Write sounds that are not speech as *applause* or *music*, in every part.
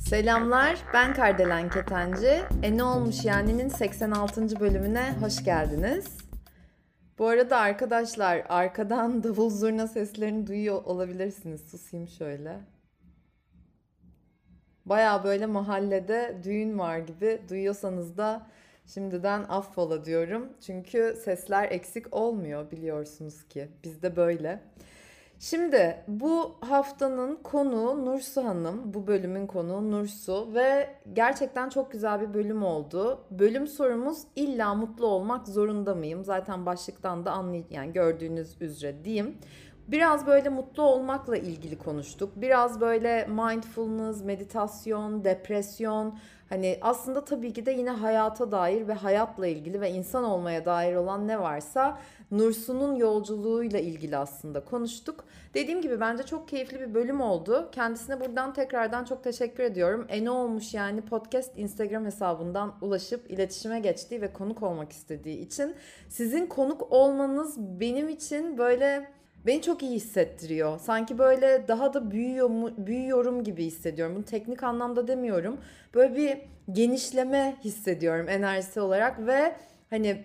Selamlar, ben Kardelen Ketenci. E ne olmuş yani'nin 86. bölümüne hoş geldiniz. Bu arada arkadaşlar arkadan *laughs* davul zurna seslerini duyuyor olabilirsiniz. Susayım şöyle. Baya böyle mahallede düğün var gibi duyuyorsanız da şimdiden affola diyorum. Çünkü sesler eksik olmuyor biliyorsunuz ki. Bizde böyle. Şimdi bu haftanın konuğu Nursu Hanım. Bu bölümün konuğu Nursu ve gerçekten çok güzel bir bölüm oldu. Bölüm sorumuz illa mutlu olmak zorunda mıyım? Zaten başlıktan da anlay yani gördüğünüz üzere diyeyim. Biraz böyle mutlu olmakla ilgili konuştuk. Biraz böyle mindfulness, meditasyon, depresyon, hani aslında tabii ki de yine hayata dair ve hayatla ilgili ve insan olmaya dair olan ne varsa Nursu'nun yolculuğuyla ilgili aslında konuştuk. Dediğim gibi bence çok keyifli bir bölüm oldu. Kendisine buradan tekrardan çok teşekkür ediyorum. E ne olmuş yani podcast Instagram hesabından ulaşıp iletişime geçtiği ve konuk olmak istediği için. Sizin konuk olmanız benim için böyle beni çok iyi hissettiriyor. Sanki böyle daha da büyüyor büyüyorum gibi hissediyorum. Bunu teknik anlamda demiyorum. Böyle bir genişleme hissediyorum enerjisi olarak ve hani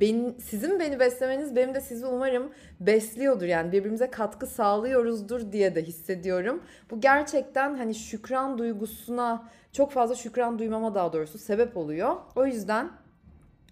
ben, sizin beni beslemeniz benim de sizi umarım besliyordur yani birbirimize katkı sağlıyoruzdur diye de hissediyorum. Bu gerçekten hani şükran duygusuna çok fazla şükran duymama daha doğrusu sebep oluyor. O yüzden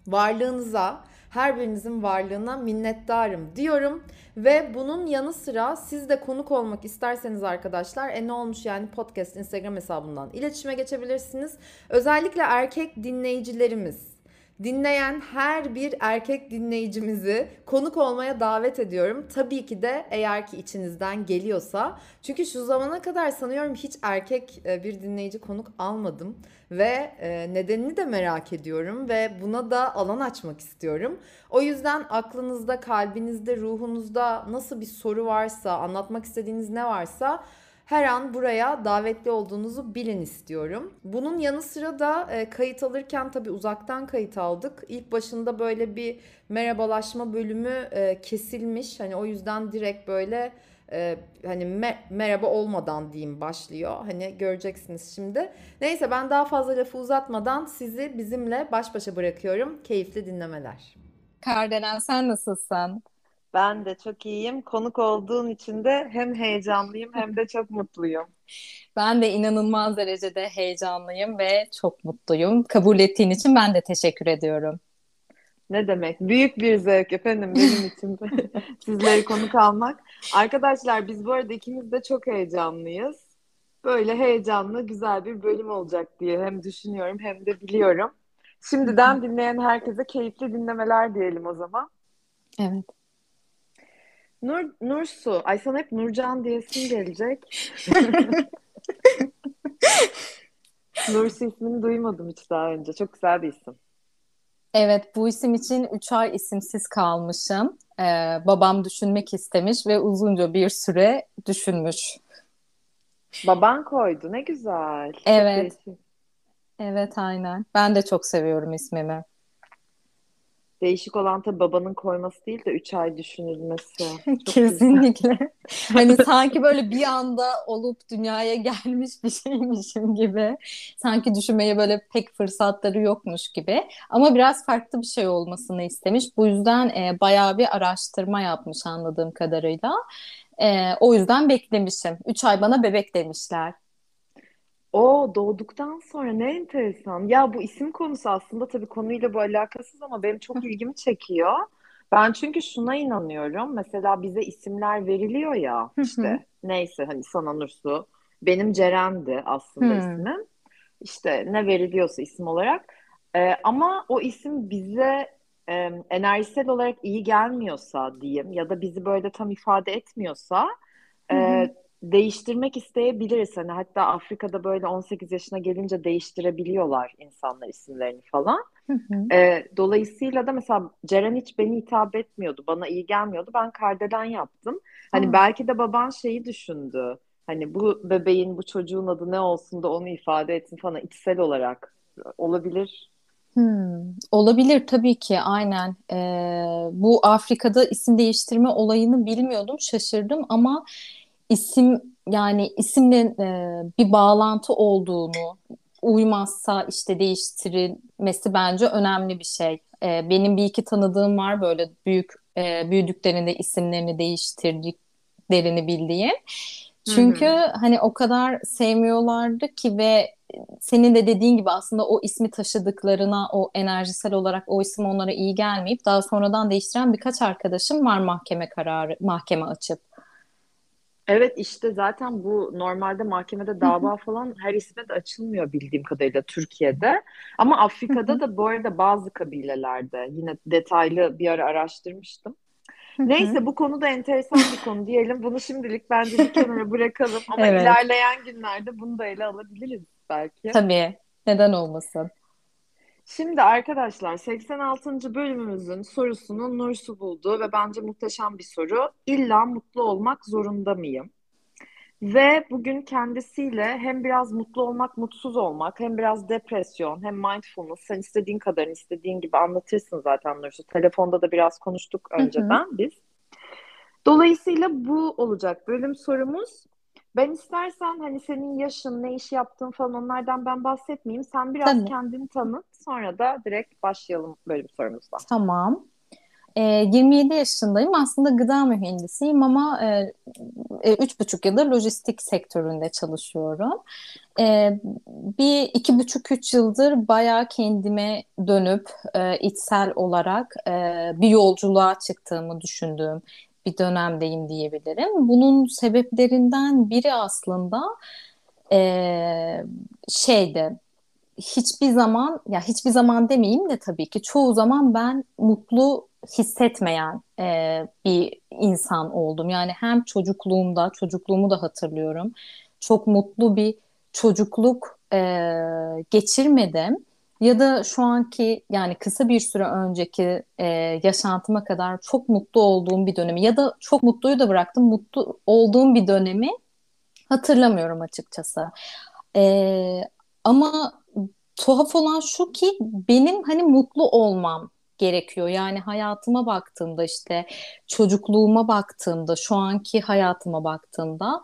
varlığınıza, her birinizin varlığına minnettarım diyorum. Ve bunun yanı sıra siz de konuk olmak isterseniz arkadaşlar e ne olmuş yani podcast Instagram hesabından iletişime geçebilirsiniz. Özellikle erkek dinleyicilerimiz dinleyen her bir erkek dinleyicimizi konuk olmaya davet ediyorum. Tabii ki de eğer ki içinizden geliyorsa. Çünkü şu zamana kadar sanıyorum hiç erkek e, bir dinleyici konuk almadım ve e, nedenini de merak ediyorum ve buna da alan açmak istiyorum. O yüzden aklınızda, kalbinizde, ruhunuzda nasıl bir soru varsa, anlatmak istediğiniz ne varsa her an buraya davetli olduğunuzu bilin istiyorum. Bunun yanı sıra da e, kayıt alırken tabii uzaktan kayıt aldık. İlk başında böyle bir merhabalaşma bölümü e, kesilmiş. Hani o yüzden direkt böyle e, hani me- merhaba olmadan diyeyim başlıyor. Hani göreceksiniz şimdi. Neyse ben daha fazla lafı uzatmadan sizi bizimle baş başa bırakıyorum. Keyifli dinlemeler. Kardelen sen nasılsın? Ben de çok iyiyim. Konuk olduğun için de hem heyecanlıyım hem de çok mutluyum. Ben de inanılmaz derecede heyecanlıyım ve çok mutluyum. Kabul ettiğin için ben de teşekkür ediyorum. Ne demek? Büyük bir zevk efendim benim *laughs* için *laughs* sizleri konuk almak. Arkadaşlar biz bu arada ikimiz de çok heyecanlıyız. Böyle heyecanlı güzel bir bölüm olacak diye hem düşünüyorum hem de biliyorum. Şimdiden dinleyen herkese keyifli dinlemeler diyelim o zaman. Evet. Nur, Nursu. Ay sana hep Nurcan diyesin gelecek. *laughs* Nursu ismini duymadım hiç daha önce. Çok güzel bir isim. Evet bu isim için 3 ay isimsiz kalmışım. Ee, babam düşünmek istemiş ve uzunca bir süre düşünmüş. Baban koydu ne güzel. Evet. Evet aynen. Ben de çok seviyorum ismimi. Değişik olan tabii babanın koyması değil de 3 ay düşünülmesi. *laughs* Kesinlikle. *laughs* hani sanki böyle bir anda olup dünyaya gelmiş bir şeymişim gibi. Sanki düşünmeye böyle pek fırsatları yokmuş gibi. Ama biraz farklı bir şey olmasını istemiş. Bu yüzden e, bayağı bir araştırma yapmış anladığım kadarıyla. E, o yüzden beklemişim. 3 ay bana bebek demişler. O doğduktan sonra ne enteresan. Ya bu isim konusu aslında tabii konuyla bu alakasız ama benim çok ilgimi çekiyor. Ben çünkü şuna inanıyorum. Mesela bize isimler veriliyor ya işte neyse hani sana Nursu. Benim Ceren'di aslında ismim. İşte ne veriliyorsa isim olarak. Ee, ama o isim bize e, enerjisel olarak iyi gelmiyorsa diyeyim ya da bizi böyle tam ifade etmiyorsa e, değiştirmek isteyebiliriz. Hani hatta Afrika'da böyle 18 yaşına gelince değiştirebiliyorlar insanlar isimlerini falan. Hı hı. E, dolayısıyla da mesela Ceren hiç beni hitap etmiyordu. Bana iyi gelmiyordu. Ben Kardelen yaptım. Hani hı. belki de baban şeyi düşündü. Hani bu bebeğin, bu çocuğun adı ne olsun da onu ifade etsin falan içsel olarak olabilir. Hmm, olabilir tabii ki aynen. Ee, bu Afrika'da isim değiştirme olayını bilmiyordum, şaşırdım ama isim yani isimle e, bir bağlantı olduğunu uymazsa işte değiştirilmesi bence önemli bir şey. Ee, benim bir iki tanıdığım var böyle büyük e, büyüdüklerinde isimlerini değiştirdiklerini bildiğim. Çünkü Hı hı. hani o kadar sevmiyorlardı ki ve senin de dediğin gibi aslında o ismi taşıdıklarına o enerjisel olarak o isim onlara iyi gelmeyip daha sonradan değiştiren birkaç arkadaşım var mahkeme kararı mahkeme açıp. Evet işte zaten bu normalde mahkemede dava falan her isme de açılmıyor bildiğim kadarıyla Türkiye'de. Ama Afrika'da da bu arada bazı kabilelerde yine detaylı bir ara araştırmıştım. Neyse bu konu da enteresan bir konu diyelim. Bunu şimdilik bence bir kenara bırakalım. Ama Evet, ilerleyen günlerde bunu da ele alabiliriz belki. tabii. Neden olmasın? Şimdi arkadaşlar 86. bölümümüzün sorusunu Nursu buldu ve bence muhteşem bir soru. İlla mutlu olmak zorunda mıyım? Ve bugün kendisiyle hem biraz mutlu olmak, mutsuz olmak, hem biraz depresyon, hem mindfulness, sen istediğin kadarını istediğin gibi anlatırsın zaten Nursu. Telefonda da biraz konuştuk Hı hı. önceden biz. Dolayısıyla bu olacak bölüm sorumuz. Ben istersen hani senin yaşın, ne iş yaptığın falan onlardan ben bahsetmeyeyim. Sen biraz Tabii. kendini tanıt, sonra da direkt başlayalım bölüm sorumuzla. Tamam. Ee, 27 yaşındayım. Aslında gıda mühendisiyim ama e, e, üç buçuk yıldır lojistik sektöründe çalışıyorum. Ee, bir iki buçuk üç yıldır bayağı kendime dönüp e, içsel olarak e, bir yolculuğa çıktığımı düşündüğüm bir dönemdeyim diyebilirim. Bunun sebeplerinden biri aslında e, şeydi hiçbir zaman ya hiçbir zaman demeyeyim de tabii ki çoğu zaman ben mutlu hissetmeyen e, bir insan oldum. Yani hem çocukluğumda çocukluğumu da hatırlıyorum. Çok mutlu bir çocukluk e, geçirmedim. Ya da şu anki yani kısa bir süre önceki e, yaşantıma kadar çok mutlu olduğum bir dönemi ya da çok mutluyu da bıraktım mutlu olduğum bir dönemi hatırlamıyorum açıkçası. E, ama tuhaf olan şu ki benim hani mutlu olmam gerekiyor. Yani hayatıma baktığımda işte çocukluğuma baktığımda, şu anki hayatıma baktığımda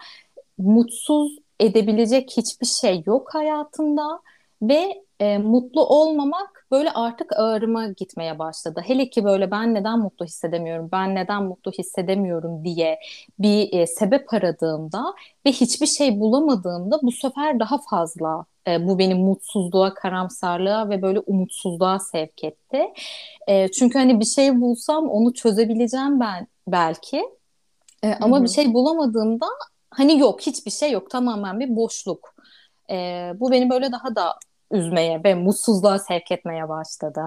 mutsuz edebilecek hiçbir şey yok hayatımda ve e, mutlu olmamak böyle artık ağrıma gitmeye başladı. Hele ki böyle ben neden mutlu hissedemiyorum, ben neden mutlu hissedemiyorum diye bir e, sebep aradığımda ve hiçbir şey bulamadığımda bu sefer daha fazla e, bu beni mutsuzluğa, karamsarlığa ve böyle umutsuzluğa sevk etti. E, çünkü hani bir şey bulsam onu çözebileceğim ben belki. E, ama bir hı. şey bulamadığımda hani yok, hiçbir şey yok. Tamamen bir boşluk. E, bu beni böyle daha da üzmeye ve mutsuzluğa sevk etmeye başladı.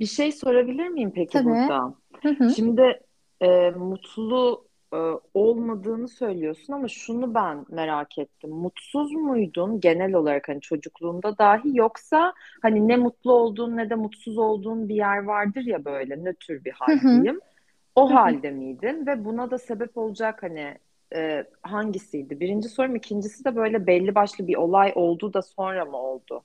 Bir şey sorabilir miyim peki Tabii. burada? Hı hı. Şimdi e, mutlu e, olmadığını söylüyorsun ama şunu ben merak ettim. Mutsuz muydun genel olarak hani çocukluğunda dahi yoksa hani ne mutlu olduğun ne de mutsuz olduğun bir yer vardır ya böyle nötr bir hal diyeyim. O Hı hı. halde miydin ve buna da sebep olacak hani e, hangisiydi? Birinci sorum, ikincisi de böyle belli başlı bir olay oldu da sonra mı oldu?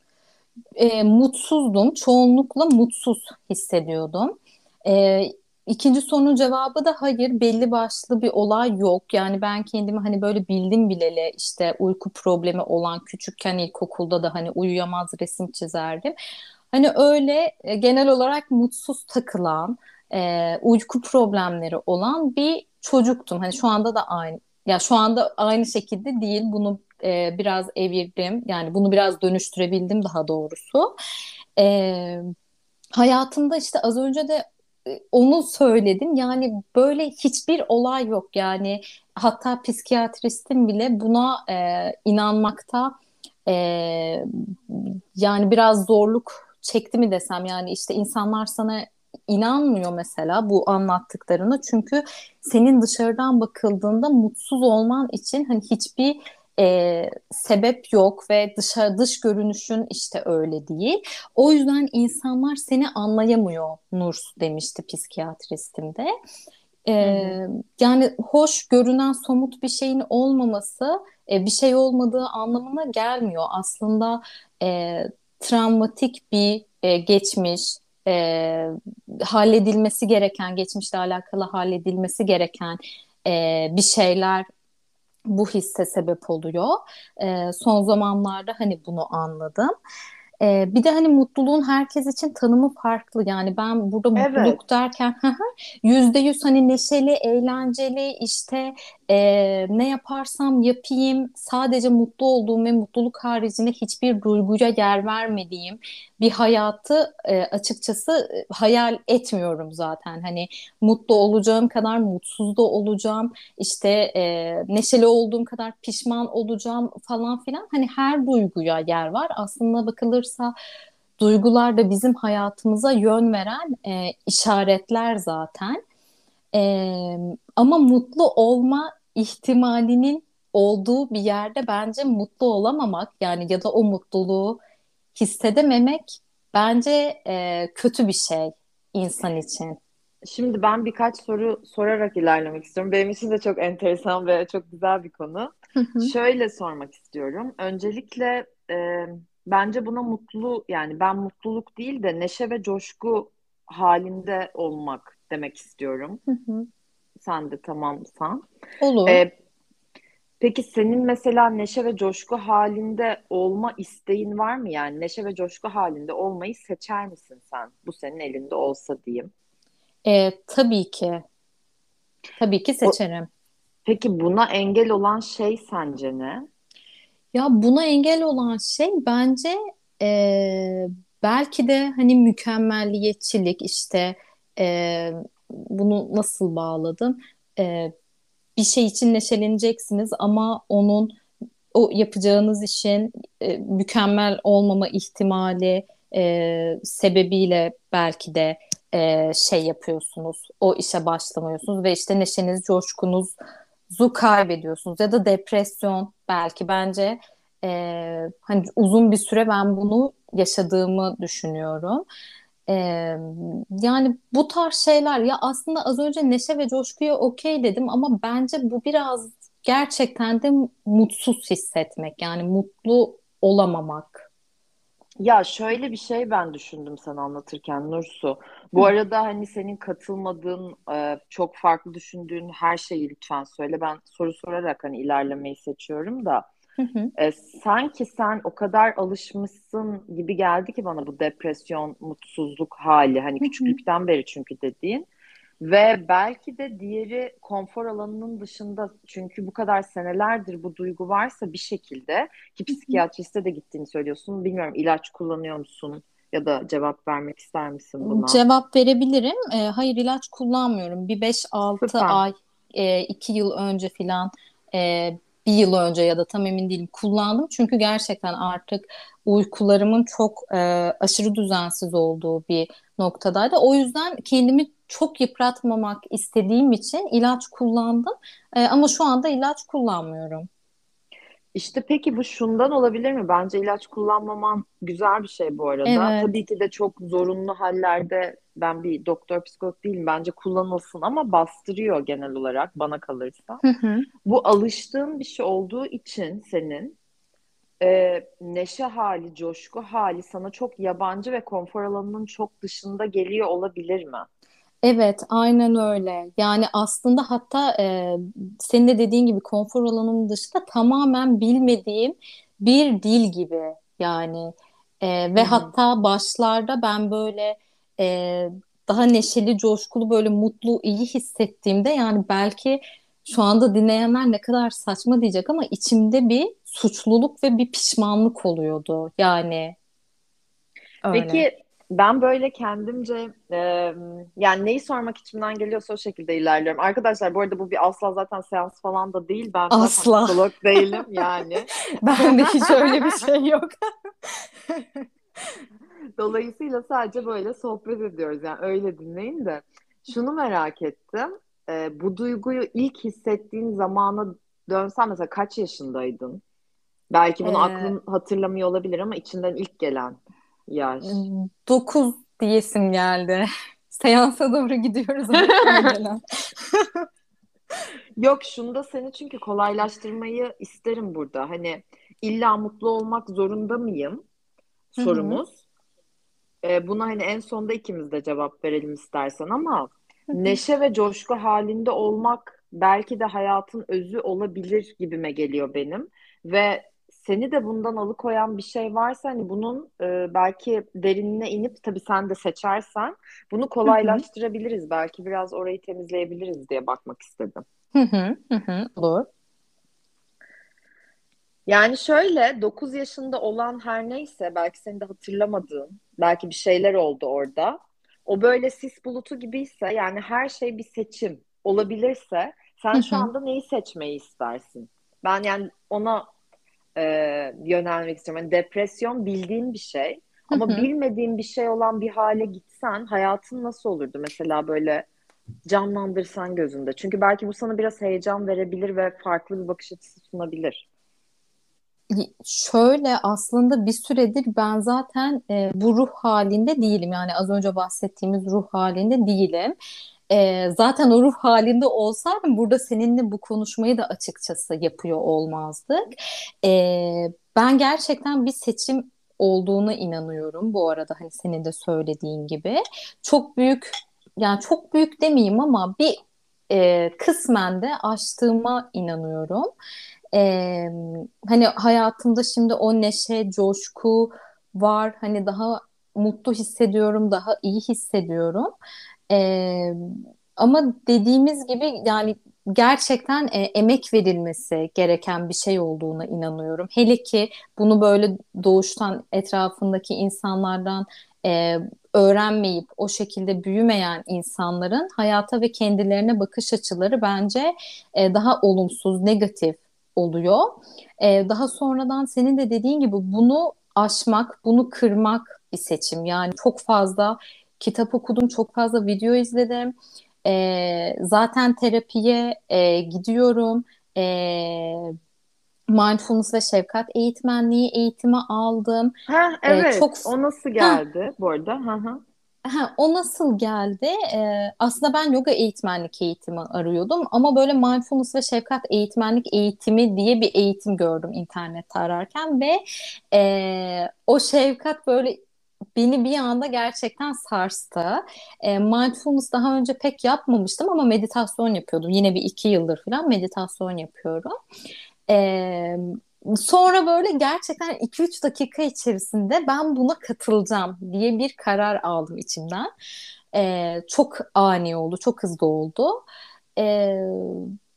E, mutsuzdum. Çoğunlukla mutsuz hissediyordum. E, ikinci sorunun cevabı da hayır. Belli başlı bir olay yok. Yani ben kendimi hani böyle bildim bileli işte uyku problemi olan küçükken ilkokulda da hani uyuyamaz resim çizerdim. Hani öyle e, genel olarak mutsuz takılan, e, uyku problemleri olan bir çocuktum. Hani şu anda da aynı. Ya şu anda aynı şekilde değil. Bunu e, biraz evirdim. Yani bunu biraz dönüştürebildim daha doğrusu. E, hayatımda işte az önce de e, onu söyledim. Yani böyle hiçbir olay yok. Yani hatta psikiyatristim bile buna e, inanmakta e, yani biraz zorluk çekti mi desem. Yani işte insanlar sana inanmıyor mesela bu anlattıklarına. Çünkü senin dışarıdan bakıldığında mutsuz olman için hani hiçbir e, sebep yok ve dışarı dış görünüşün işte öyle değil. O yüzden insanlar seni anlayamıyor Nurs demişti psikiyatristim de. E, hı. yani hoş görünen somut bir şeyin olmaması e, bir şey olmadığı anlamına gelmiyor. Aslında e, travmatik bir e, geçmiş, e, halledilmesi gereken, geçmişle alakalı halledilmesi gereken e, bir şeyler bu hisse sebep oluyor. E, son zamanlarda hani bunu anladım. Ee, bir de hani mutluluğun herkes için tanımı farklı. Yani ben burada mutluluk Evet. derken yüzde yüz hani neşeli, eğlenceli işte e, ne yaparsam yapayım sadece mutlu olduğum ve mutluluk haricinde hiçbir duyguya yer vermediğim bir hayatı e, açıkçası e, hayal etmiyorum zaten. Hani mutlu olacağım kadar mutsuz da olacağım. İşte e, neşeli olduğum kadar pişman olacağım falan filan. Hani her duyguya yer var. Aslında bakılırsa duygular da bizim hayatımıza yön veren e, işaretler zaten. E, ama mutlu olma ihtimalinin olduğu bir yerde bence mutlu olamamak yani ya da o mutluluğu hissedememek bence e, kötü bir şey insan için. Şimdi ben birkaç soru sorarak ilerlemek istiyorum. Benim için de çok enteresan ve çok güzel bir konu. Şöyle sormak istiyorum. Öncelikle e, bence buna mutlu yani ben mutluluk değil de neşe ve coşku halinde olmak demek istiyorum. Sen de tamamsan. Olur. E, peki senin mesela neşe ve coşku halinde olma isteğin var mı? Yani neşe ve coşku halinde olmayı seçer misin sen? Bu senin elinde olsa diyeyim. E, tabii ki. Tabii ki O, seçerim. peki buna engel olan şey sence ne? Ya buna engel olan şey bence e, belki de hani mükemmelliyetçilik işte e, bunu nasıl bağladım? E, bir şey için neşeleneceksiniz ama onun o yapacağınız işin e, mükemmel olmama ihtimali e, sebebiyle belki de e, şey yapıyorsunuz. O işe başlamıyorsunuz ve işte neşeniz, coşkunuzu kaybediyorsunuz ya da depresyon belki bence e, hani uzun bir süre ben bunu yaşadığımı düşünüyorum. E, yani bu tarz şeyler ya aslında az önce neşe ve coşkuya okey dedim ama bence bu biraz gerçekten de mutsuz hissetmek yani mutlu olamamak. Ya şöyle bir şey ben düşündüm sana anlatırken Nursu. Bu Hı arada hani senin katılmadığın, çok farklı düşündüğün her şeyi lütfen söyle. Ben soru sorarak hani ilerlemeyi seçiyorum da. Hı hı E, sanki sen o kadar alışmışsın gibi geldi ki bana bu depresyon, mutsuzluk hali. Hani hı hı küçüklükten beri çünkü dediğin. Ve belki de diğeri konfor alanının dışında çünkü bu kadar senelerdir bu duygu varsa bir şekilde ki hı hı. psikiyatriste de gittiğini söylüyorsun. Bilmiyorum ilaç kullanıyor musun ya da cevap vermek ister misin buna? Cevap verebilirim. E, hayır ilaç kullanmıyorum. Bir beş altı Süper. ay, e, 2 yıl önce filan, e, bir yıl önce ya da tam emin değilim kullandım. Çünkü gerçekten artık uykularımın çok e, aşırı düzensiz olduğu bir noktadaydı. O yüzden kendimi çok yıpratmamak istediğim için ilaç kullandım. E, ama şu anda ilaç kullanmıyorum. İşte peki bu şundan olabilir mi? Bence ilaç kullanmaman güzel bir şey bu arada. Evet. Tabii ki de çok zorunlu hallerde ben bir doktor psikolog değilim. Bence kullanılsın ama bastırıyor genel olarak bana kalırsa. Hı hı. Bu alıştığın bir şey olduğu için senin e, neşe hali, coşku hali sana çok yabancı ve konfor alanının çok dışında geliyor olabilir mi? Evet, aynen öyle. Yani aslında hatta e, senin de dediğin gibi konfor alanının dışında tamamen bilmediğim bir dil gibi. Yani e, ve hı. hatta başlarda ben böyle e, daha neşeli, coşkulu, böyle mutlu, iyi hissettiğimde yani belki şu anda dinleyenler ne kadar saçma diyecek ama içimde bir suçluluk ve bir pişmanlık oluyordu. Yani öyle. Peki ben böyle kendimce e, yani neyi sormak içimden geliyorsa o şekilde ilerliyorum. Arkadaşlar bu arada bu bir asla zaten seans falan da değil. Ben Asla. *laughs* psikolog değilim yani. *laughs* Bende hiç öyle bir şey yok. *laughs* Dolayısıyla sadece böyle sohbet ediyoruz. Yani öyle dinleyin de. Şunu merak ettim. E, bu duyguyu ilk hissettiğin zamana dönsen mesela kaç yaşındaydın? Belki bunu Ee, aklın hatırlamıyor olabilir ama içinden ilk gelen yaş. 9 diyesim geldi. *laughs* Seansa doğru gidiyoruz. *laughs* Yok şunda seni çünkü kolaylaştırmayı isterim burada. Hani illa mutlu olmak zorunda mıyım sorumuz. e, buna hani en sonda ikimiz de cevap verelim istersen ama neşe ve coşku halinde olmak belki de hayatın özü olabilir gibime geliyor benim. Ve seni de bundan alıkoyan bir şey varsa hani bunun e, belki derinine inip tabii sen de seçersen bunu Hı hı. kolaylaştırabiliriz. Belki biraz orayı temizleyebiliriz diye bakmak istedim. Hı hı. Hı hı. Olur. Yani şöyle 9 yaşında olan her neyse belki senin de hatırlamadığın belki bir şeyler oldu orada. O böyle sis bulutu gibiyse yani her şey bir seçim olabilirse sen şu anda neyi seçmeyi istersin? Ben yani ona e, yönelmek istiyorum. Yani depresyon bildiğin bir şey ama hı. bilmediğin bir şey olan bir hale gitsen hayatın nasıl olurdu? Mesela böyle canlandırsan gözünde. Çünkü belki bu sana biraz heyecan verebilir ve farklı bir bakış açısı sunabilir. Şöyle aslında bir süredir ben zaten e, bu ruh halinde değilim. Yani az önce bahsettiğimiz ruh halinde değilim. E, zaten o ruh halinde olsaydım burada seninle bu konuşmayı da açıkçası yapıyor olmazdık. E, ben gerçekten bir seçim olduğuna inanıyorum. Bu arada hani senin de söylediğin gibi. Çok büyük yani çok büyük demeyeyim ama bir e, kısmen de aştığıma inanıyorum. Ee, hani hayatımda şimdi o neşe, coşku var. Hani daha mutlu hissediyorum, daha iyi hissediyorum. Ee, ama dediğimiz gibi yani gerçekten e, emek verilmesi gereken bir şey olduğuna inanıyorum. Hele ki bunu böyle doğuştan etrafındaki insanlardan e, öğrenmeyip o şekilde büyümeyen insanların hayata ve kendilerine bakış açıları bence e, daha olumsuz, negatif oluyor. Ee, daha sonradan senin de dediğin gibi bunu aşmak, bunu kırmak bir seçim. Yani çok fazla kitap okudum, çok fazla video izledim. Ee, zaten terapiye e, gidiyorum. Ee, mindfulness ve şefkat eğitmenliği eğitimi aldım. Ha Ee, çok evet. O nasıl ha geldi bu arada? Hı hı. Ha, o nasıl geldi? Ee, aslında ben yoga eğitmenlik eğitimi arıyordum ama böyle mindfulness ve şefkat eğitmenlik eğitimi diye bir eğitim gördüm internette ararken ve e, o şefkat böyle beni bir anda gerçekten sarstı. E, mindfulness daha önce pek yapmamıştım ama meditasyon yapıyordum. Yine bir iki yıldır falan meditasyon yapıyorum. Ee, sonra böyle gerçekten 2-3 dakika içerisinde ben buna katılacağım diye bir karar aldım içimden. Ee, çok ani oldu, çok hızlı oldu. Ee,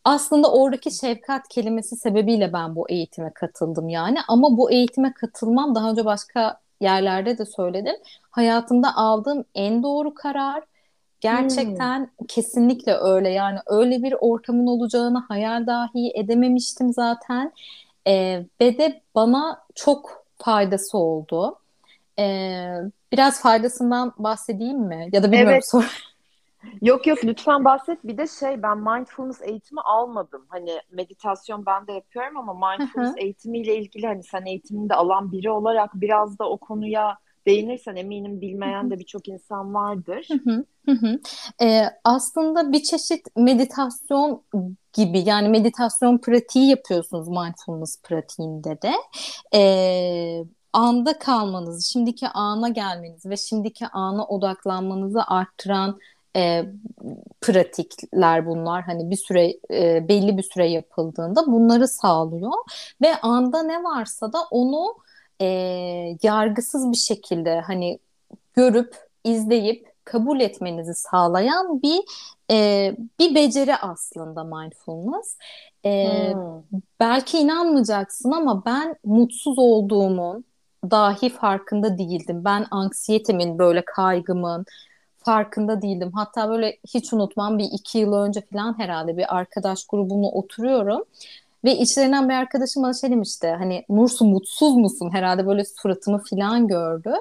aslında oradaki şefkat kelimesi sebebiyle ben bu eğitime katıldım yani. Ama bu eğitime katılmam daha önce başka yerlerde de söyledim. Hayatımda aldığım en doğru karar. Hmm. Gerçekten kesinlikle öyle yani öyle bir ortamın olacağını hayal dahi edememiştim zaten Ee, ve de bana çok faydası oldu. Ee, biraz faydasından bahsedeyim mi? Ya da bilmiyorum Evet. sor. Yok yok lütfen bahset. Bir de şey ben mindfulness eğitimi almadım. Hani meditasyon ben de yapıyorum ama mindfulness hı, eğitimiyle ilgili hani sen eğitiminde alan biri olarak biraz da o konuya değinirsen eminim bilmeyen de birçok insan vardır. hı, hı hı. Ee, aslında bir çeşit meditasyon gibi yani meditasyon pratiği yapıyorsunuz mindfulness pratiğinde de. Ee, anda kalmanızı, şimdiki ana gelmenizi ve şimdiki ana odaklanmanızı arttıran e, pratikler bunlar. Hani bir süre e, belli bir süre yapıldığında bunları sağlıyor ve anda ne varsa da onu e, yargısız bir şekilde hani görüp izleyip kabul etmenizi sağlayan bir e, bir beceri aslında mindfulness. E, Hmm. belki inanmayacaksın ama ben mutsuz olduğumun dahi farkında değildim. Ben anksiyetemin böyle kaygımın farkında değildim. Hatta böyle hiç unutmam bir iki yıl önce falan herhalde bir arkadaş grubumla oturuyorum. Ve içlerinden bir arkadaşım bana şey demişti. Hani Nursu mutsuz musun? Herhalde böyle suratımı falan gördü.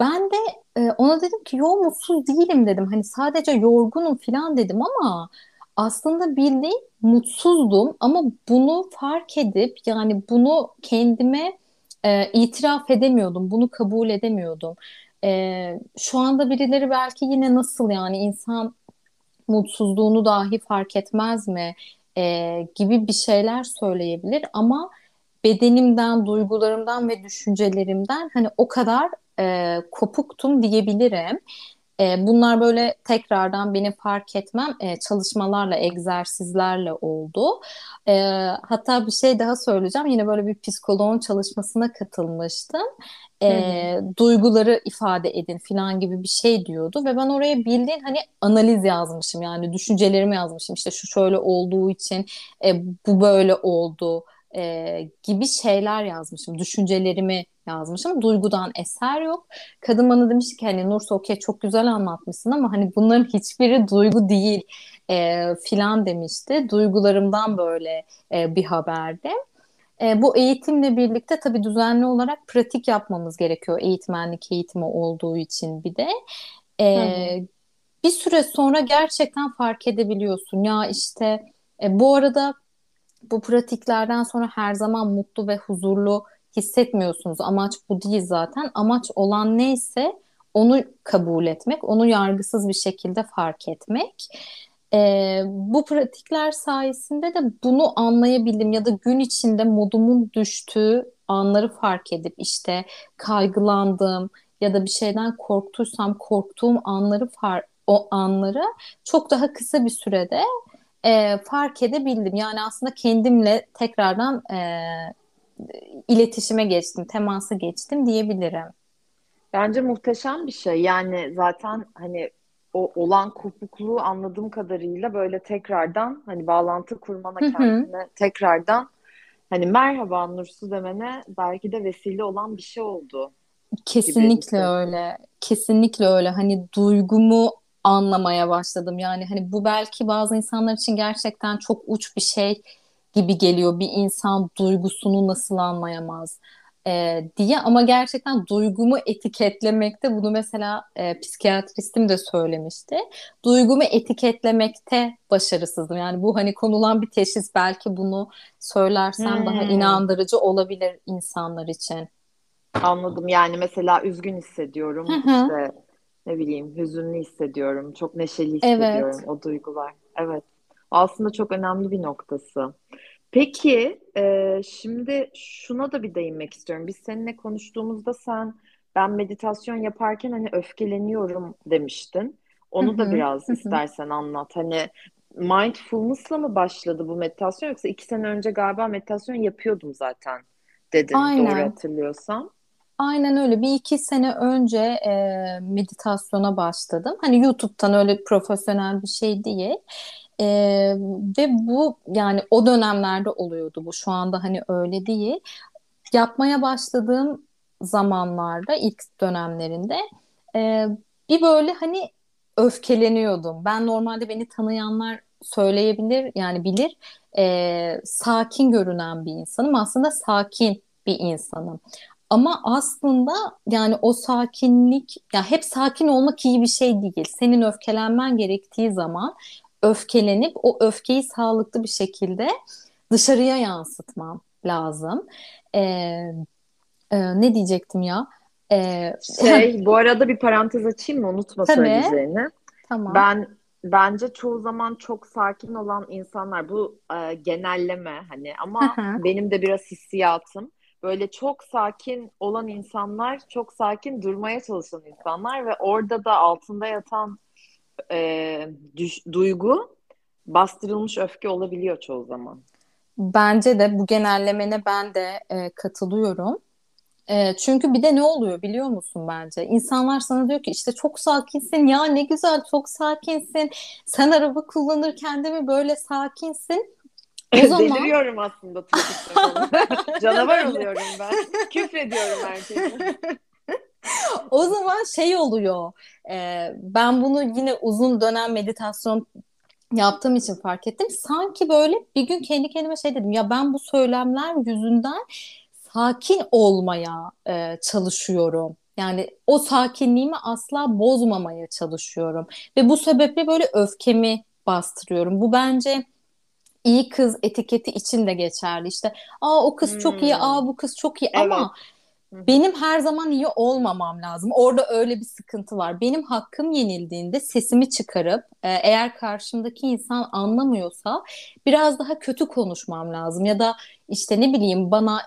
Ben de e, ona dedim ki yo mutsuz değilim dedim. Hani sadece yorgunum falan dedim ama aslında bildiğin mutsuzdum ama bunu fark edip yani bunu kendime e, itiraf edemiyordum. Bunu kabul edemiyordum. E, şu anda birileri belki yine nasıl yani insan mutsuzluğunu dahi fark etmez mi e, gibi bir şeyler söyleyebilir ama bedenimden, duygularımdan ve düşüncelerimden hani o kadar e, kopuktum diyebilirim. E, bunlar böyle tekrardan beni fark etmem e, çalışmalarla, egzersizlerle oldu. E, hatta bir şey daha söyleyeceğim. Yine böyle bir psikoloğun çalışmasına katılmıştım. E, duyguları ifade edin falan gibi bir şey diyordu ve ben oraya bildiğin hani analiz yazmışım yani düşüncelerimi yazmışım işte şu şöyle olduğu için e, bu böyle oldu e, gibi şeyler yazmışım. Düşüncelerimi yazmışım. Duygudan eser yok. Kadın bana demiş ki hani Nursa okey çok güzel anlatmışsın ama hani bunların hiçbiri duygu değil e, filan demişti. Duygularımdan böyle e, bir haberde e, bu eğitimle birlikte tabii düzenli olarak pratik yapmamız gerekiyor eğitmenlik eğitimi olduğu için bir de. E, bir süre sonra gerçekten fark edebiliyorsun. Ya işte e, bu arada bu pratiklerden sonra her zaman mutlu ve huzurlu hissetmiyorsunuz. Amaç bu değil zaten. Amaç olan neyse onu kabul etmek, onu yargısız bir şekilde fark etmek. E, bu pratikler sayesinde de bunu anlayabildim ya da gün içinde modumun düştüğü anları fark edip işte kaygılandım ya da bir şeyden korktuysam korktuğum anları far o anları çok daha kısa bir sürede e, fark edebildim. Yani aslında kendimle tekrardan e, iletişime geçtim, temasa geçtim diyebilirim. Bence muhteşem bir şey. Yani zaten hani o olan kopukluğu anladığım kadarıyla böyle tekrardan hani bağlantı kurmana kendine tekrardan hani merhaba Nursu demene belki de vesile olan bir şey oldu. Kesinlikle öyle. Kesinlikle öyle. Hani duygumu anlamaya başladım. Yani hani bu belki bazı insanlar için gerçekten çok uç bir şey gibi geliyor. Bir insan duygusunu nasıl anlayamaz? e, diye ama gerçekten duygumu etiketlemekte bunu mesela e, psikiyatristim de söylemişti. Duygumu etiketlemekte başarısızdım. Yani bu hani konulan bir teşhis belki bunu söylersem hmm. daha inandırıcı olabilir insanlar için. Anladım. Yani mesela üzgün hissediyorum. işte ne bileyim hüzünlü hissediyorum. Çok neşeli hissediyorum evet. o duygular. Evet. Aslında çok önemli bir noktası. Peki, e, şimdi şuna da bir değinmek istiyorum. Biz seninle konuştuğumuzda sen ben meditasyon yaparken hani öfkeleniyorum demiştin. Onu da biraz istersen anlat. Hani mindfulness'la mı başladı bu meditasyon yoksa iki sene önce galiba meditasyon yapıyordum zaten dedin Aynen. doğru hatırlıyorsam. Aynen öyle. Bir iki sene önce e, meditasyona başladım. Hani YouTube'dan öyle profesyonel bir şey değil. E, ve bu yani o dönemlerde oluyordu bu. Şu anda hani öyle değil. Yapmaya başladığım zamanlarda ilk dönemlerinde e, bir böyle hani öfkeleniyordum. Ben normalde beni tanıyanlar söyleyebilir yani bilir e, sakin görünen bir insanım. Aslında sakin bir insanım. Ama aslında yani o sakinlik ya hep sakin olmak iyi bir şey değil. Senin öfkelenmen gerektiği zaman öfkelenip o öfkeyi sağlıklı bir şekilde dışarıya yansıtmam lazım. Ee, e, ne diyecektim ya? Ee, şey, *laughs* bu arada bir parantez açayım mı? Unutma Tabii. söyleyeceğini. Tamam. Ben bence çoğu zaman çok sakin olan insanlar bu e, genelleme hani ama benim de biraz hissiyatım böyle çok sakin olan insanlar çok sakin durmaya çalışan insanlar ve orada da altında yatan e, düş, duygu bastırılmış öfke olabiliyor çoğu zaman. Bence de bu genellemene ben de e, katılıyorum. E, çünkü bir de ne oluyor biliyor musun bence? İnsanlar sana diyor ki işte çok sakinsin ya ne güzel çok sakinsin. Sen araba kullanırken de mi böyle sakinsin? O *laughs* zaman... Deliriyorum aslında *laughs* Canavar oluyorum ben. Küfrediyorum herkese. *laughs* o zaman şey oluyor. E, ben bunu yine uzun dönem meditasyon yaptığım için fark ettim. Sanki böyle bir gün kendi kendime şey dedim. Ya ben bu söylemler yüzünden sakin olmaya e, çalışıyorum. Yani o sakinliğimi asla bozmamaya çalışıyorum. Ve bu sebeple böyle öfkemi bastırıyorum. Bu bence iyi kız etiketi için de geçerli. İşte aa o kız hmm. çok iyi, aa bu kız çok iyi evet. ama benim her zaman iyi olmamam lazım. Orada öyle bir sıkıntı var. Benim hakkım yenildiğinde sesimi çıkarıp e, eğer karşımdaki insan anlamıyorsa biraz daha kötü konuşmam lazım ya da işte ne bileyim bana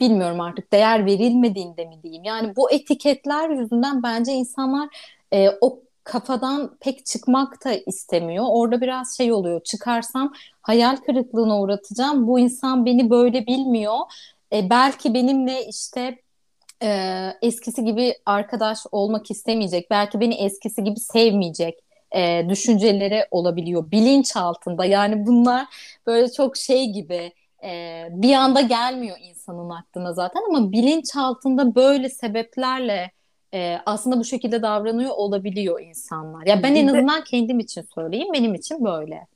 bilmiyorum artık değer verilmediğinde mi diyeyim. Yani bu etiketler yüzünden bence insanlar e, o kafadan pek çıkmak da istemiyor. Orada biraz şey oluyor. Çıkarsam hayal kırıklığına uğratacağım. Bu insan beni böyle bilmiyor. E, belki benimle işte e, eskisi gibi arkadaş olmak istemeyecek. Belki beni eskisi gibi sevmeyecek e, düşünceleri olabiliyor bilinç altında. Yani bunlar böyle çok şey gibi e, bir anda gelmiyor insanın aklına zaten ama bilinç altında böyle sebeplerle e, aslında bu şekilde davranıyor olabiliyor insanlar. Ya ben Bir en de- azından kendim için söyleyeyim. Benim için böyle.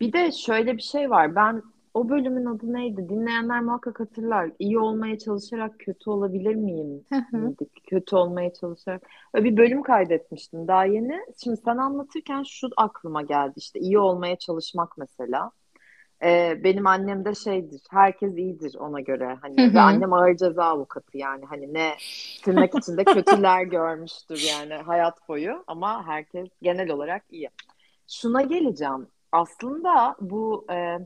Bir de şöyle bir şey var. Ben o bölümün adı neydi? Dinleyenler muhakkak hatırlar. İyi olmaya çalışarak kötü olabilir miyim? miydik? Kötü olmaya çalışarak. Öyle bir bölüm kaydetmiştim daha yeni. Şimdi sen anlatırken şu aklıma geldi işte iyi olmaya çalışmak mesela. Ee, benim annem de şeydir. Herkes iyidir ona göre. Hani ve annem ağır ceza avukatı yani. Hani ne tırnak içinde kötüler *laughs* görmüştür yani hayat boyu ama herkes genel olarak iyi. Şuna geleceğim. Aslında bu e,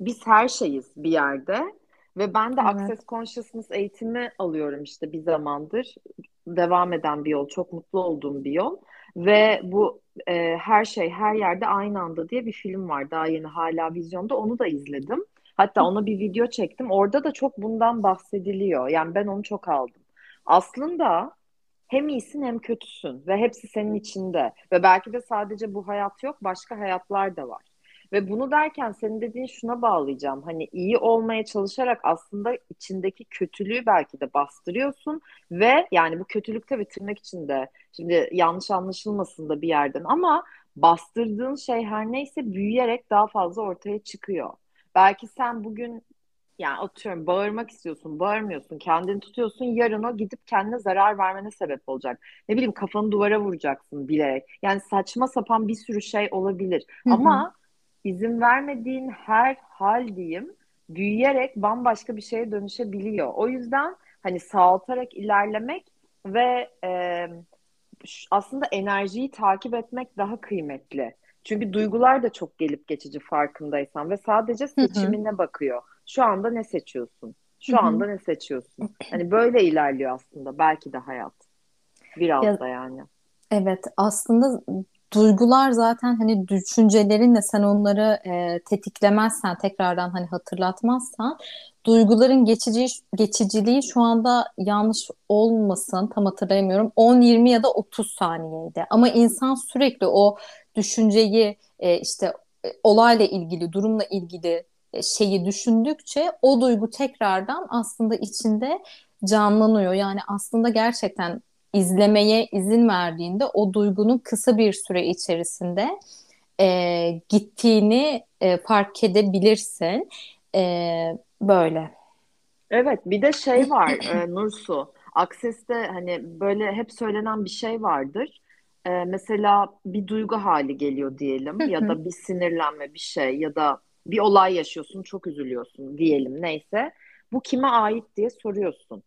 biz her şeyiz bir yerde ve ben de Evet. Access Consciousness eğitimi alıyorum işte bir zamandır. Devam eden bir yol, çok mutlu olduğum bir yol. Ve bu e, Her Şey Her Yerde Aynı Anda diye bir film var. Daha yeni hala vizyonda. Onu da izledim. Hatta ona bir video çektim. Orada da çok bundan bahsediliyor. Yani ben onu çok aldım. Aslında hem iyisin hem kötüsün ve hepsi senin içinde. Ve belki de sadece bu hayat yok, başka hayatlar da var. Ve bunu derken senin dediğin şuna bağlayacağım. Hani iyi olmaya çalışarak aslında içindeki kötülüğü belki de bastırıyorsun ve yani bu kötülükte ve tırnak içinde şimdi yanlış anlaşılmasın da bir yerden ama bastırdığın şey her neyse büyüyerek daha fazla ortaya çıkıyor. Belki sen bugün yani atıyorum bağırmak istiyorsun, bağırmıyorsun, kendini tutuyorsun. Yarın o gidip kendine zarar vermene sebep olacak. Ne bileyim kafanı duvara vuracaksın bilerek. Yani saçma sapan bir sürü şey olabilir. Hı hı. Ama izin vermediğin her hal diyeyim büyüyerek bambaşka bir şeye dönüşebiliyor. O yüzden hani sağaltarak ilerlemek ve e, aslında enerjiyi takip etmek daha kıymetli. Çünkü duygular da çok gelip geçici farkındaysan ve sadece seçimine bakıyor. Şu anda ne seçiyorsun? Şu Hı hı. anda ne seçiyorsun? Hani böyle ilerliyor aslında belki de hayat. Biraz Ya- da yani. Evet, aslında duygular zaten hani düşüncelerinle sen onları e, tetiklemezsen, tekrardan hani hatırlatmazsan, duyguların geçici geçiciliği şu anda yanlış olmasın, tam hatırlayamıyorum. 10, 20 ya da 30 saniyeydi. Ama insan sürekli o düşünceyi e, işte e, olayla ilgili, durumla ilgili e, şeyi düşündükçe o duygu tekrardan aslında içinde canlanıyor. Yani aslında gerçekten izlemeye izin verdiğinde o duygunun kısa bir süre içerisinde e, gittiğini e, fark edebilirsin. E, böyle. Evet, bir de şey *clears throat* var e, Nursu. Access'te hani böyle hep söylenen bir şey vardır. E, mesela bir duygu hali geliyor diyelim ya da bir sinirlenme bir şey ya da bir olay yaşıyorsun çok üzülüyorsun diyelim neyse. Bu kime ait diye soruyorsun.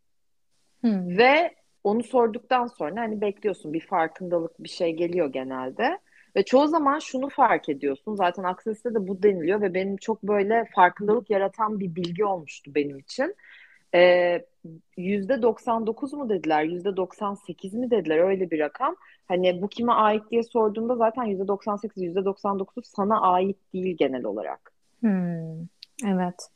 Hmm. Ve onu sorduktan sonra hani bekliyorsun bir farkındalık bir şey geliyor genelde. Ve çoğu zaman şunu fark ediyorsun. Zaten Access'te de bu deniliyor ve benim çok böyle farkındalık yaratan bir bilgi olmuştu benim için. Ee, %99 mu dediler, %98 mi dediler öyle bir rakam. Hani bu kime ait diye sorduğunda zaten %98, %99 sana ait değil genel olarak. Hmm. Evet.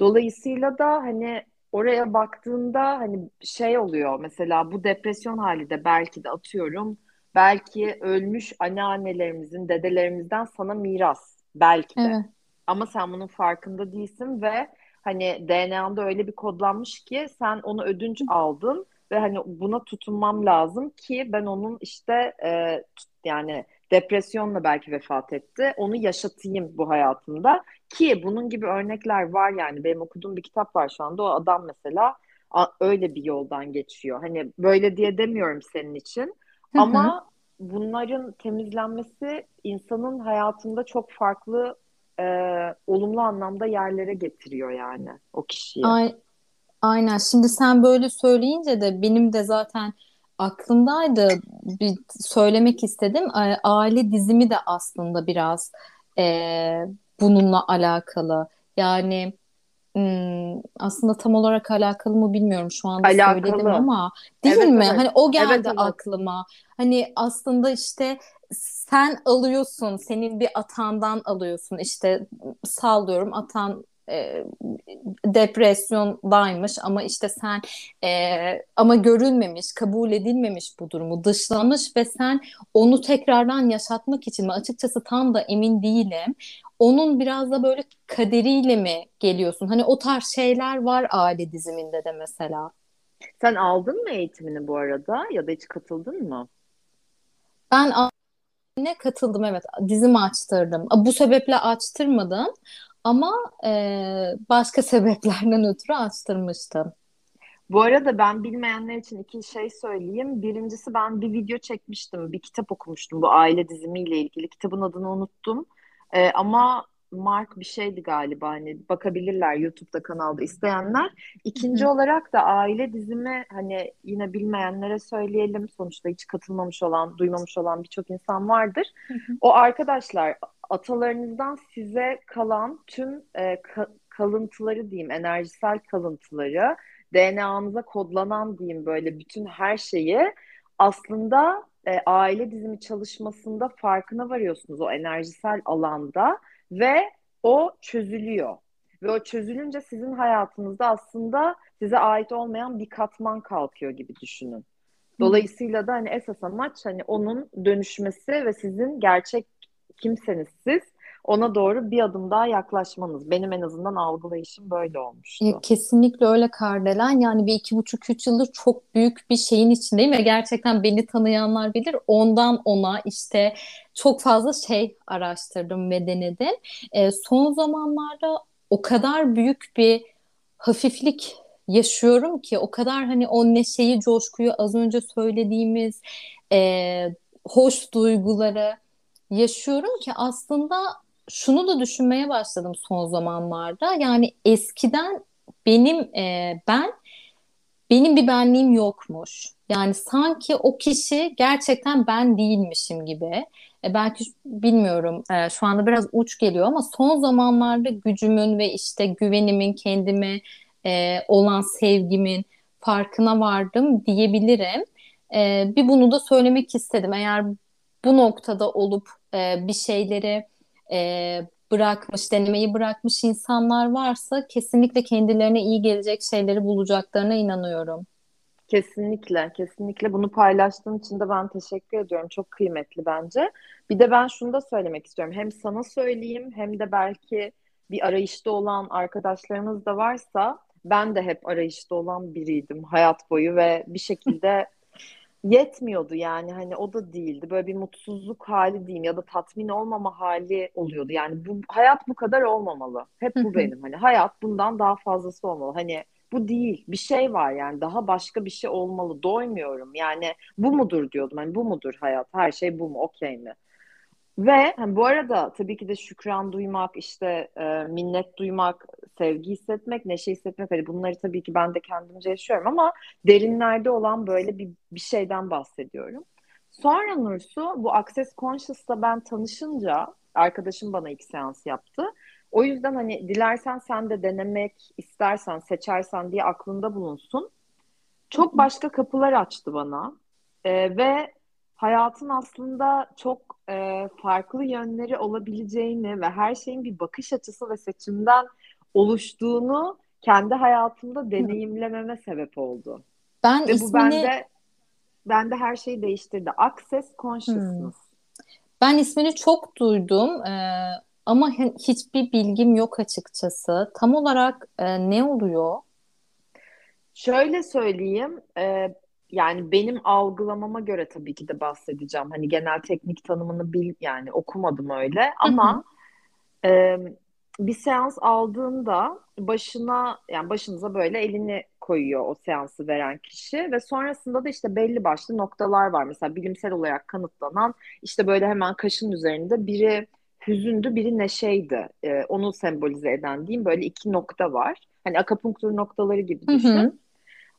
Dolayısıyla da hani oraya baktığında hani şey oluyor mesela bu depresyon hali de belki de atıyorum belki ölmüş anneannelerimizin dedelerimizden sana miras belki de Evet. ama sen bunun farkında değilsin ve hani DNA'nda öyle bir kodlanmış ki sen onu ödünç aldın ve hani buna tutunmam lazım ki ben onun işte e, yani depresyonla belki vefat etti onu yaşatayım bu hayatımda ki bunun gibi örnekler var yani benim okuduğum bir kitap var şu anda o adam mesela öyle bir yoldan geçiyor hani böyle diye demiyorum senin için Hı hı. ama bunların temizlenmesi insanın hayatında çok farklı e, olumlu anlamda yerlere getiriyor yani o kişiyi. Ay- Aynen. Şimdi sen böyle söyleyince de benim de zaten aklımdaydı. Bir söylemek istedim. A- Aile dizimi de aslında biraz e, bununla alakalı. Yani hmm, aslında tam olarak alakalı mı bilmiyorum. Şu anda söyledim Alakalı. ama değil Evet mi? evet. Hani o Evet geldi evet. aklıma. Hani aslında işte sen alıyorsun, senin bir atandan alıyorsun. İşte sallıyorum atan e, depresyondaymış ama işte sen e, ama görülmemiş, kabul edilmemiş bu durumu, dışlamış ve sen onu tekrardan yaşatmak için mi? Açıkçası tam da emin değilim. Onun biraz da böyle kaderiyle mi geliyorsun? Hani o tarz şeyler var aile diziminde de mesela. Sen aldın mı eğitimini bu arada ya da hiç katıldın mı? Ben ne katıldım evet dizimi açtırdım. Bu sebeple açtırmadım ama e, başka *laughs* sebeplerden ötürü açtırmıştım. Bu arada ben bilmeyenler için iki şey söyleyeyim. Birincisi ben bir video çekmiştim, bir kitap okumuştum bu aile dizimiyle ilgili. Kitabın adını unuttum. Ee, ama Mark bir şeydi galiba hani bakabilirler YouTube'da kanalda isteyenler. İkinci Hı hı. olarak da aile dizimi hani yine bilmeyenlere söyleyelim. Sonuçta hiç katılmamış olan, duymamış olan birçok insan vardır. Hı hı. O arkadaşlar atalarınızdan size kalan tüm e, ka- kalıntıları diyeyim, enerjisel kalıntıları, DNA'nıza kodlanan diyeyim böyle bütün her şeyi aslında e, aile dizimi çalışmasında farkına varıyorsunuz o enerjisel alanda ve o çözülüyor. Ve o çözülünce sizin hayatınızda aslında size ait olmayan bir katman kalkıyor gibi düşünün. Dolayısıyla da hani esas amaç hani onun dönüşmesi ve sizin gerçek kimseniz siz ona doğru bir adım daha yaklaşmanız. Benim en azından algılayışım böyle E, olmuştu. kesinlikle öyle Kardelen. Yani bir iki buçuk üç yıldır çok büyük bir şeyin içindeyim ve gerçekten beni tanıyanlar bilir. Ondan ona işte çok fazla şey araştırdım ve denedim. E, son zamanlarda o kadar büyük bir hafiflik yaşıyorum ki o kadar hani o neşeyi, coşkuyu az önce söylediğimiz e, hoş duyguları yaşıyorum ki aslında şunu da düşünmeye başladım son zamanlarda. Yani eskiden benim e, ben benim bir benliğim yokmuş. Yani sanki o kişi gerçekten ben değilmişim gibi. E, belki bilmiyorum e, şu anda biraz uç geliyor ama son zamanlarda gücümün ve işte güvenimin kendime e, olan sevgimin farkına vardım diyebilirim. E, bir bunu da söylemek istedim. Eğer bu noktada olup e, bir şeyleri e, bırakmış, denemeyi bırakmış insanlar varsa kesinlikle kendilerine iyi gelecek şeyleri bulacaklarına inanıyorum. Kesinlikle, kesinlikle bunu paylaştığın için de ben teşekkür ediyorum. Çok kıymetli bence. Bir de ben şunu da söylemek istiyorum. Hem sana söyleyeyim hem de belki bir arayışta olan arkadaşlarımız da varsa ben de hep arayışta olan biriydim hayat boyu ve bir şekilde yetmiyordu yani hani o da değildi. Böyle bir mutsuzluk hali diyeyim ya da tatmin olmama hali oluyordu. Yani bu hayat bu kadar olmamalı. Hep bu benim. Hani hayat bundan daha fazlası olmalı. Hani bu değil. Bir şey var yani daha başka bir şey olmalı. Doymuyorum. Yani bu mudur diyordum. Hani bu mudur hayat? Her şey bu mu? Okey mi? Ve hani bu arada tabii ki de şükran duymak, işte e, minnet duymak, sevgi hissetmek, neşe hissetmek hani bunları tabii ki ben de kendimce yaşıyorum ama derinlerde olan böyle bir, bir şeyden bahsediyorum. Sonra Nursu bu Access Conscious'la ben tanışınca arkadaşım bana ilk seans yaptı. O yüzden hani dilersen sen de denemek istersen, seçersen diye aklında bulunsun. Çok başka kapılar açtı bana. E, ve hayatın aslında çok e, farklı yönleri olabileceğini ve her şeyin bir bakış açısı ve seçimden oluştuğunu kendi hayatımda deneyimlememe sebep oldu. Ben Ve bu ismini bende bende her şeyi değiştirdi. Access Consciousness. ben ismini çok duydum e, ama hiçbir bilgim yok açıkçası. Tam olarak e, ne oluyor? Şöyle söyleyeyim, e, yani benim algılamama göre tabii ki de bahsedeceğim. Hani genel teknik tanımını bil, yani okumadım öyle Hı hı. ama e, bir seans aldığında başına yani başınıza böyle elini koyuyor o seansı veren kişi ve sonrasında da işte belli başlı noktalar var. Mesela bilimsel olarak kanıtlanan işte böyle hemen kaşın üzerinde biri hüzündü, biri neşeydi. E, onu sembolize eden diyeyim böyle iki nokta var. Hani akupunktur noktaları gibi düşün. Hı hı.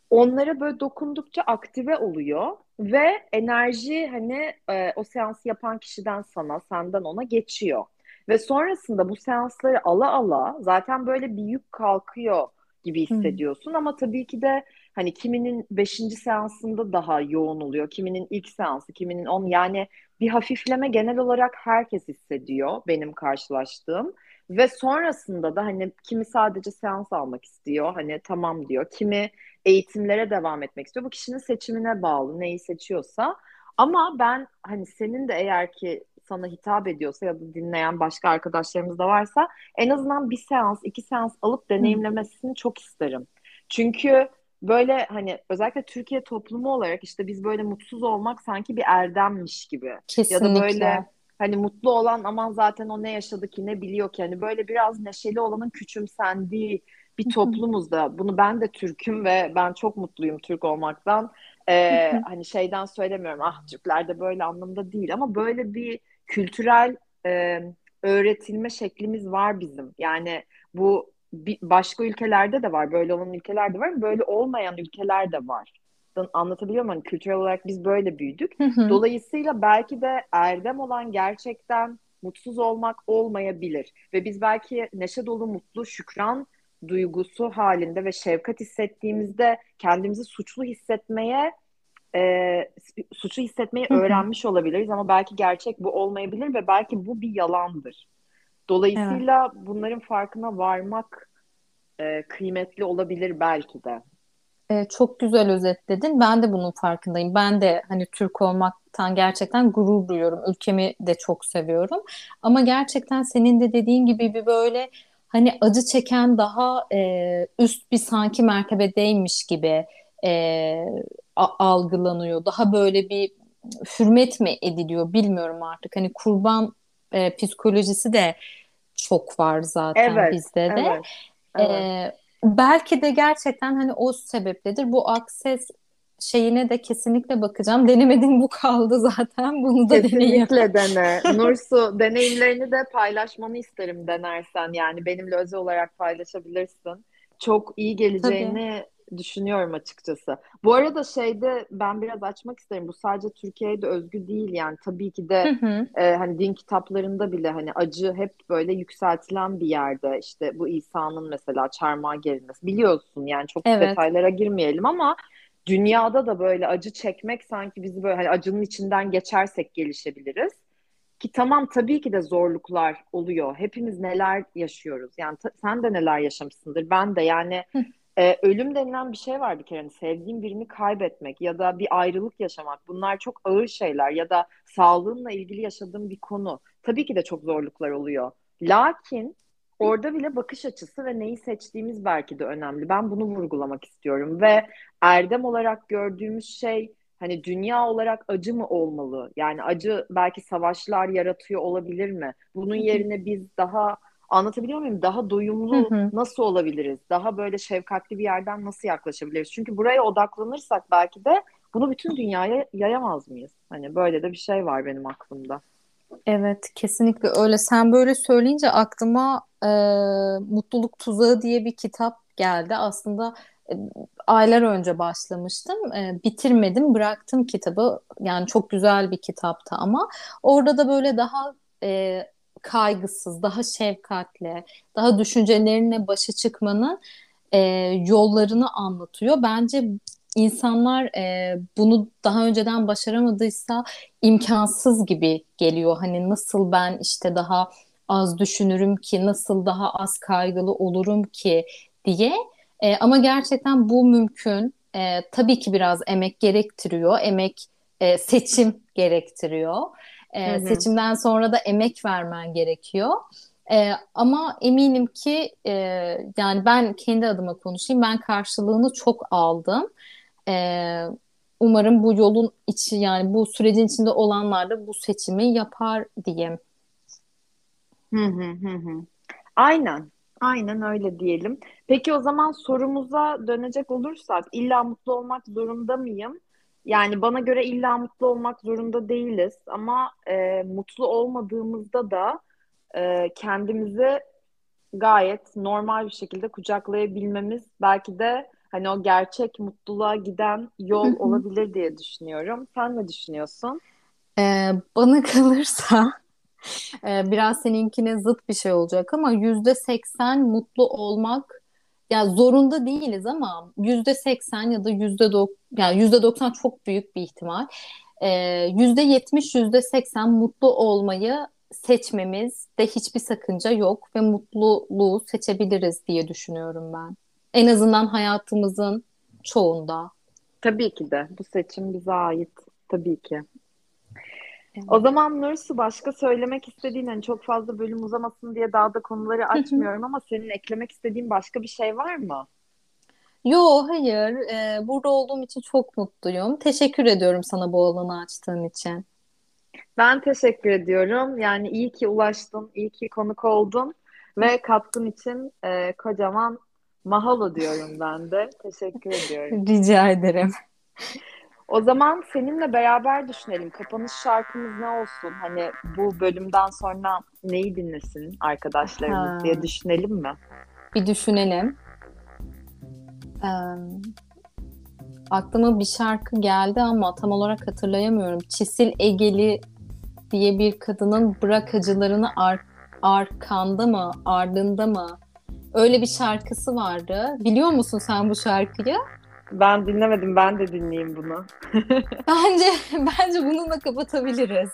Onlara böyle dokundukça aktive oluyor ve enerji hani e, o seansı yapan kişiden sana, senden ona geçiyor. Ve sonrasında bu seansları ala ala zaten böyle bir yük kalkıyor gibi hissediyorsun hmm. ama tabii ki de hani kiminin beşinci seansında daha yoğun oluyor, kiminin ilk seansı, kiminin on yani bir hafifleme genel olarak herkes hissediyor benim karşılaştığım ve sonrasında da hani kimi sadece seans almak istiyor hani tamam diyor, kimi eğitimlere devam etmek istiyor. Bu kişinin seçimine bağlı neyi seçiyorsa ama ben hani senin de eğer ki sana hitap ediyorsa ya da dinleyen başka arkadaşlarımız da varsa en azından bir seans, iki seans alıp deneyimlemesini çok isterim. Çünkü böyle hani özellikle Türkiye toplumu olarak işte biz böyle mutsuz olmak sanki bir erdemmiş gibi. Kesinlikle. Ya da böyle hani mutlu olan aman zaten o ne yaşadı ki ne biliyor ki hani böyle biraz neşeli olanın küçümsendiği bir toplumuz da. Bunu ben de Türk'üm ve ben çok mutluyum Türk olmaktan. Ee, hani şeyden söylemiyorum ah Türkler de böyle anlamda değil ama böyle bir kültürel e, öğretilme şeklimiz var bizim. Yani bu başka ülkelerde de var. Böyle olan ülkeler de var. Böyle olmayan ülkeler de var. Anlatabiliyor muyum? Hani kültürel olarak biz böyle büyüdük. Dolayısıyla belki de erdem olan gerçekten mutsuz olmak olmayabilir. Ve biz belki neşe dolu, mutlu, şükran duygusu halinde ve şefkat hissettiğimizde kendimizi suçlu hissetmeye e, suçu hissetmeyi öğrenmiş olabiliriz ama belki gerçek bu olmayabilir ve belki bu bir yalandır. Dolayısıyla evet. bunların farkına varmak e, kıymetli olabilir belki de. E, çok güzel özetledin. Ben de bunun farkındayım. Ben de hani Türk olmaktan gerçekten gurur duyuyorum. Ülkemi de çok seviyorum. Ama gerçekten senin de dediğin gibi bir böyle hani acı çeken daha e, üst bir sanki mertebedeymiş gibi e, algılanıyor. Daha böyle bir hürmet mi ediliyor bilmiyorum artık. Hani kurban e, psikolojisi de çok var zaten evet, bizde de. Evet, evet. E, belki de gerçekten hani o sebepledir. Bu akses şeyine de kesinlikle bakacağım. Denemedim bu kaldı zaten. *laughs* Bunu da Kesinlikle dene. *laughs* Nursu deneyimlerini de paylaşmanı isterim denersen. Yani benimle özel olarak paylaşabilirsin. Çok iyi geleceğini Tabii düşünüyorum açıkçası. Bu arada şeyde ben biraz açmak isterim. Bu sadece Türkiye'de özgü değil yani tabii ki de hı hı. E, hani din kitaplarında bile hani acı hep böyle yükseltilen bir yerde. İşte bu İsa'nın mesela çarmıha gerilmesi. Biliyorsun yani çok evet. detaylara girmeyelim ama dünyada da böyle acı çekmek sanki bizi böyle hani acının içinden geçersek gelişebiliriz. Ki tamam tabii ki de zorluklar oluyor. Hepimiz neler yaşıyoruz. Yani sen de neler yaşamışsındır. Ben de yani ee, ölüm denilen bir şey var bir kere. Yani sevdiğin birini kaybetmek ya da bir ayrılık yaşamak. Bunlar çok ağır şeyler ya da sağlığınla ilgili yaşadığın bir konu. Tabii ki de çok zorluklar oluyor. Lakin orada bile bakış açısı ve neyi seçtiğimiz belki de önemli. Ben bunu vurgulamak istiyorum ve erdem olarak gördüğümüz şey hani dünya olarak acı mı olmalı? Yani acı belki savaşlar yaratıyor olabilir mi? Bunun yerine biz daha Anlatabiliyor muyum? Daha doyumlu hı hı. nasıl olabiliriz? Daha böyle şefkatli bir yerden nasıl yaklaşabiliriz? Çünkü buraya odaklanırsak belki de bunu bütün dünyaya yayamaz mıyız? Hani böyle de bir şey var benim aklımda. Evet, kesinlikle öyle. Sen böyle söyleyince aklıma e, Mutluluk Tuzağı diye bir kitap geldi. Aslında e, aylar önce başlamıştım. E, bitirmedim, bıraktım kitabı. Yani çok güzel bir kitaptı ama orada da böyle daha e, kaygısız, daha şefkatli, daha düşüncelerine başa çıkmanın e, yollarını anlatıyor. Bence insanlar e, bunu daha önceden başaramadıysa imkansız gibi geliyor. Hani nasıl ben işte daha az düşünürüm ki, nasıl daha az kaygılı olurum ki diye. E, ama gerçekten bu mümkün. E, tabii ki biraz emek gerektiriyor. Emek e, seçim gerektiriyor. E, Seçimden sonra da emek vermen gerekiyor. E, ama eminim ki e, yani ben kendi adıma konuşayım ben karşılığını çok aldım. E, umarım bu yolun içi yani bu sürecin içinde olanlar da bu seçimi yapar diyeyim. Hı hı hı hı. Aynen. Aynen öyle diyelim. Peki o zaman sorumuza dönecek olursak illa mutlu olmak zorunda mıyım? Yani bana göre illa mutlu olmak zorunda değiliz ama e, mutlu olmadığımızda da e, kendimizi gayet normal bir şekilde kucaklayabilmemiz belki de hani o gerçek mutluluğa giden yol olabilir diye düşünüyorum. Sen ne düşünüyorsun? Ee, bana *laughs* kalırsa e, biraz seninkine zıt bir şey olacak ama yüzde seksen mutlu olmak ya zorunda değiliz ama yüzde seksen ya da yüzde yani yüzde doksan çok büyük bir ihtimal. Ee, Yüzde yetmiş, yüzde seksen mutlu olmayı seçmemiz de hiçbir sakınca yok ve mutluluğu seçebiliriz diye düşünüyorum ben. En azından hayatımızın çoğunda. Tabii ki de. Bu seçim bize ait. Tabii ki. O zaman Nursu başka söylemek istediğin hani çok fazla bölüm uzamasın diye daha da konuları açmıyorum ama senin eklemek istediğin başka bir şey var mı? Yo, hayır. Ee, burada olduğum için çok mutluyum. Teşekkür ediyorum sana bu alanı açtığın için. Ben teşekkür ediyorum. Yani iyi ki ulaştın, iyi ki konuk oldun ve katkın için e, kocaman mahalo diyorum ben de. Teşekkür *laughs* ediyorum. Rica ederim. O zaman seninle beraber düşünelim. Kapanış şarkımız ne olsun? Hani bu bölümden sonra neyi dinlesin arkadaşlarımız Ha. diye düşünelim mi? Bir düşünelim. Ee, aklıma bir şarkı geldi ama tam olarak hatırlayamıyorum. Çisil Egeli diye bir kadının bırak acılarını ar- arkanda mı, ardında mı? Öyle bir şarkısı vardı. Biliyor musun sen bu şarkıyı? Ben dinlemedim, ben de dinleyeyim bunu. *laughs* Bence bence bununla kapatabiliriz.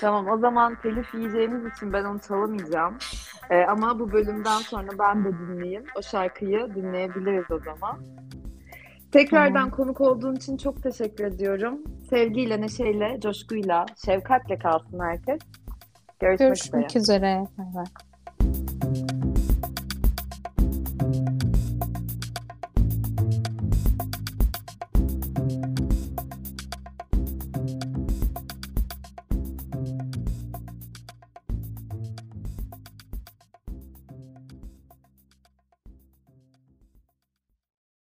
Tamam, o zaman telif yiyeceğimiz için ben onu çalamayacağım. Ee, ama bu bölümden sonra ben de dinleyeyim. O şarkıyı dinleyebiliriz o zaman. Tekrardan Tamam. konuk olduğun için çok teşekkür ediyorum. Sevgiyle, neşeyle, coşkuyla, şefkatle kalsın herkes. Görüşmek üzere. Görüşmek üzere. Bay bay.